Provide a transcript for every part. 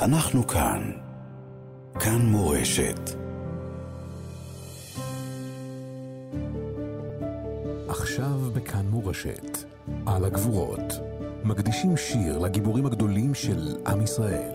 אנחנו כאן. כאן מורשת. עכשיו בכאן מורשת, על הגבורות, מקדישים שיר לגיבורים הגדולים של עם ישראל.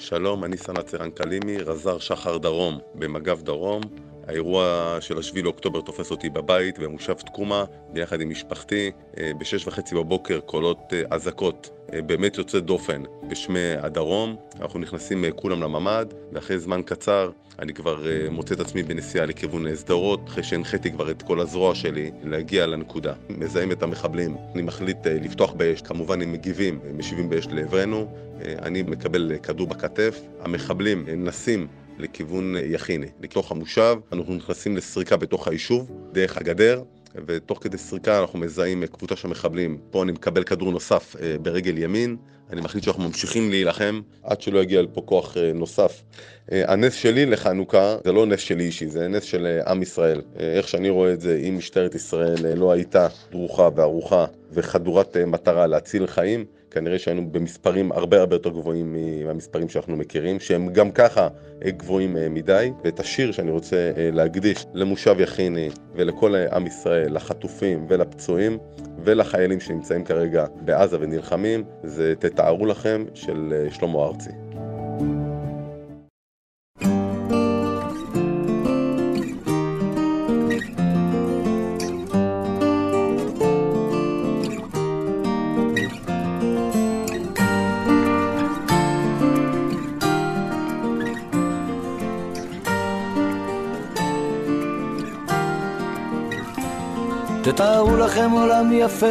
שלום, אני סנא צרנקלימי, רז"ר שחר דרום במג"ב דרום. האירוע של השביעי לאוקטובר תופס אותי בבית במושב תקומה, ביחד עם משפחתי. אה, בשש וחצי בבוקר קולות אה, אזעקות באמת יוצא דופן בשמי הדרום. אנחנו נכנסים כולם לממ"ד, ואחרי זמן קצר אני כבר מוצא את עצמי בנסיעה לכיוון סדרות, אחרי שהנחיתי כבר את כל הזרוע שלי להגיע לנקודה. מזהים את המחבלים, אני מחליט לפתוח באש, כמובן הם מגיבים, הם משיבים באש לעברנו, אני מקבל כדור בכתף, המחבלים נסים לכיוון יכיני, לתוך המושב. אנחנו נכנסים לסריקה בתוך היישוב, דרך הגדר, ותוך כדי סריקה אנחנו מזהים קבוצה של מחבלים. פה אני מקבל כדור נוסף אה, ברגל ימין, אני מחליט שאנחנו ממשיכים להילחם עד שלא יגיע לפה כוח אה, נוסף. אה, הנס שלי לחנוכה זה לא נס שלי אישי, זה נס של עם ישראל. איך שאני רואה את זה, אם משטרת ישראל לא הייתה דרוכה וערוכה וחדורת מטרה להציל חיים, כנראה שהיינו במספרים הרבה הרבה יותר גבוהים מהמספרים שאנחנו מכירים, שהם גם ככה אה, גבוהים אה, מדי. ואת השיר שאני רוצה אה, להקדיש למושב יכיני ולכל עם ישראל, לחטופים ולפצועים ולחיילים שנמצאים כרגע בעזה ונלחמים, זה תתארו לכם של שלמה ארצי. תתארו לכם עולם יפה,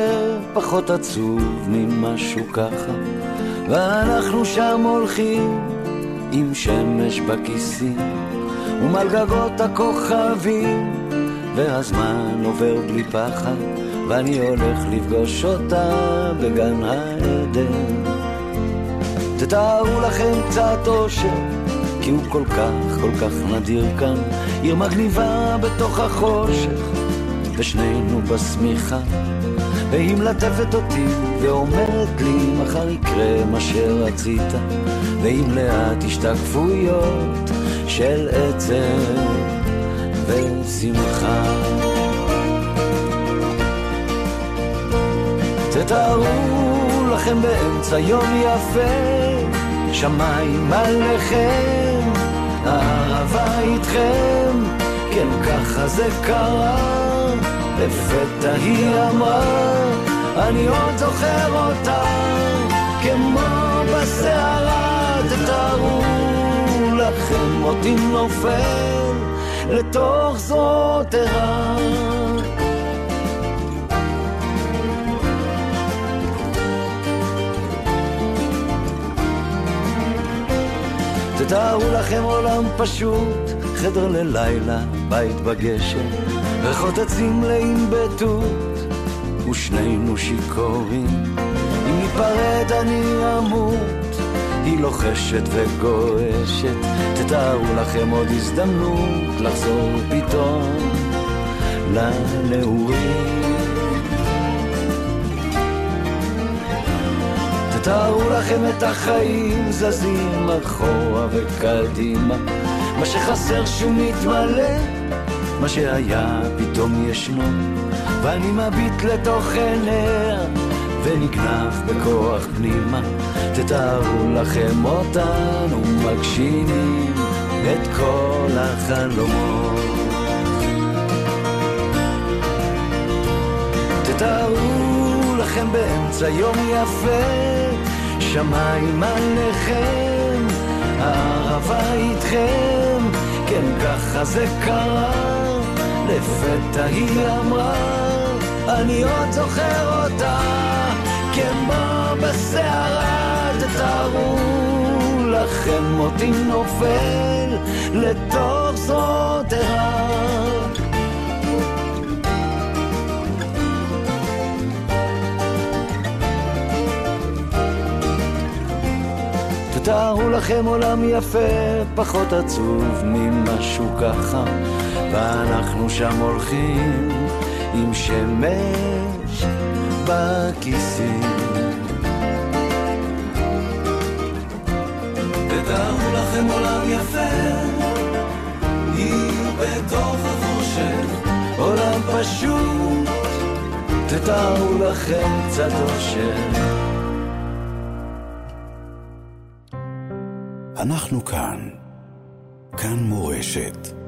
פחות עצוב ממשהו ככה, ואנחנו שם הולכים עם שמש בכיסים, ומעל גגות הכוכבים, והזמן עובר בלי פחד, ואני הולך לפגוש אותה בגן העדן. תתארו לכם קצת אושר, כי הוא כל כך, כל כך נדיר כאן, עיר מגניבה בתוך החושך. ושנינו בשמיכה, והיא מלטפת אותי ואומרת לי מחר יקרה מה שרצית, ועם לאט השתקפויות של עצב ושמחה. תתארו לכם באמצע יום יפה, שמיים עליכם, הערבה איתכם, כן ככה זה קרה. לפתע היא אמרה, אני עוד זוכר אותה, כמו בסערה, תתארו לכם אותי נופל לתוך זרועותיה. תתארו לכם עולם פשוט, חדר ללילה, בית בגשם. ריחות עצים מלאים בתות, ושנינו שיכורים. אם ניפרד אני אמות, היא לוחשת וגועשת. תתארו לכם עוד הזדמנות לחזור פתאום לנעורים. תתארו לכם את החיים זזים אחורה וקדימה, מה שחסר שהוא מתמלא. מה שהיה פתאום ישנו, ואני מביט לתוך עיניה, ונגנב בכוח פנימה. תתארו לכם אותנו מגשימים את כל החלומות. תתארו לכם באמצע יום יפה, שמיים עליכם, הערבה איתכם, כן ככה זה קרה. לפתע היא אמרה, אני עוד זוכר אותה, כמו בסערה, תתארו לכם אותי נופל לתוך זרועותיה. תתארו לכם עולם יפה, פחות עצוב ממשהו ככה. ואנחנו שם הולכים עם שמש בכיסים. לכם עולם יפה, עיר בתוך החושך, עולם פשוט, תתארו לכם קצת אושר. אנחנו כאן, כאן מורשת.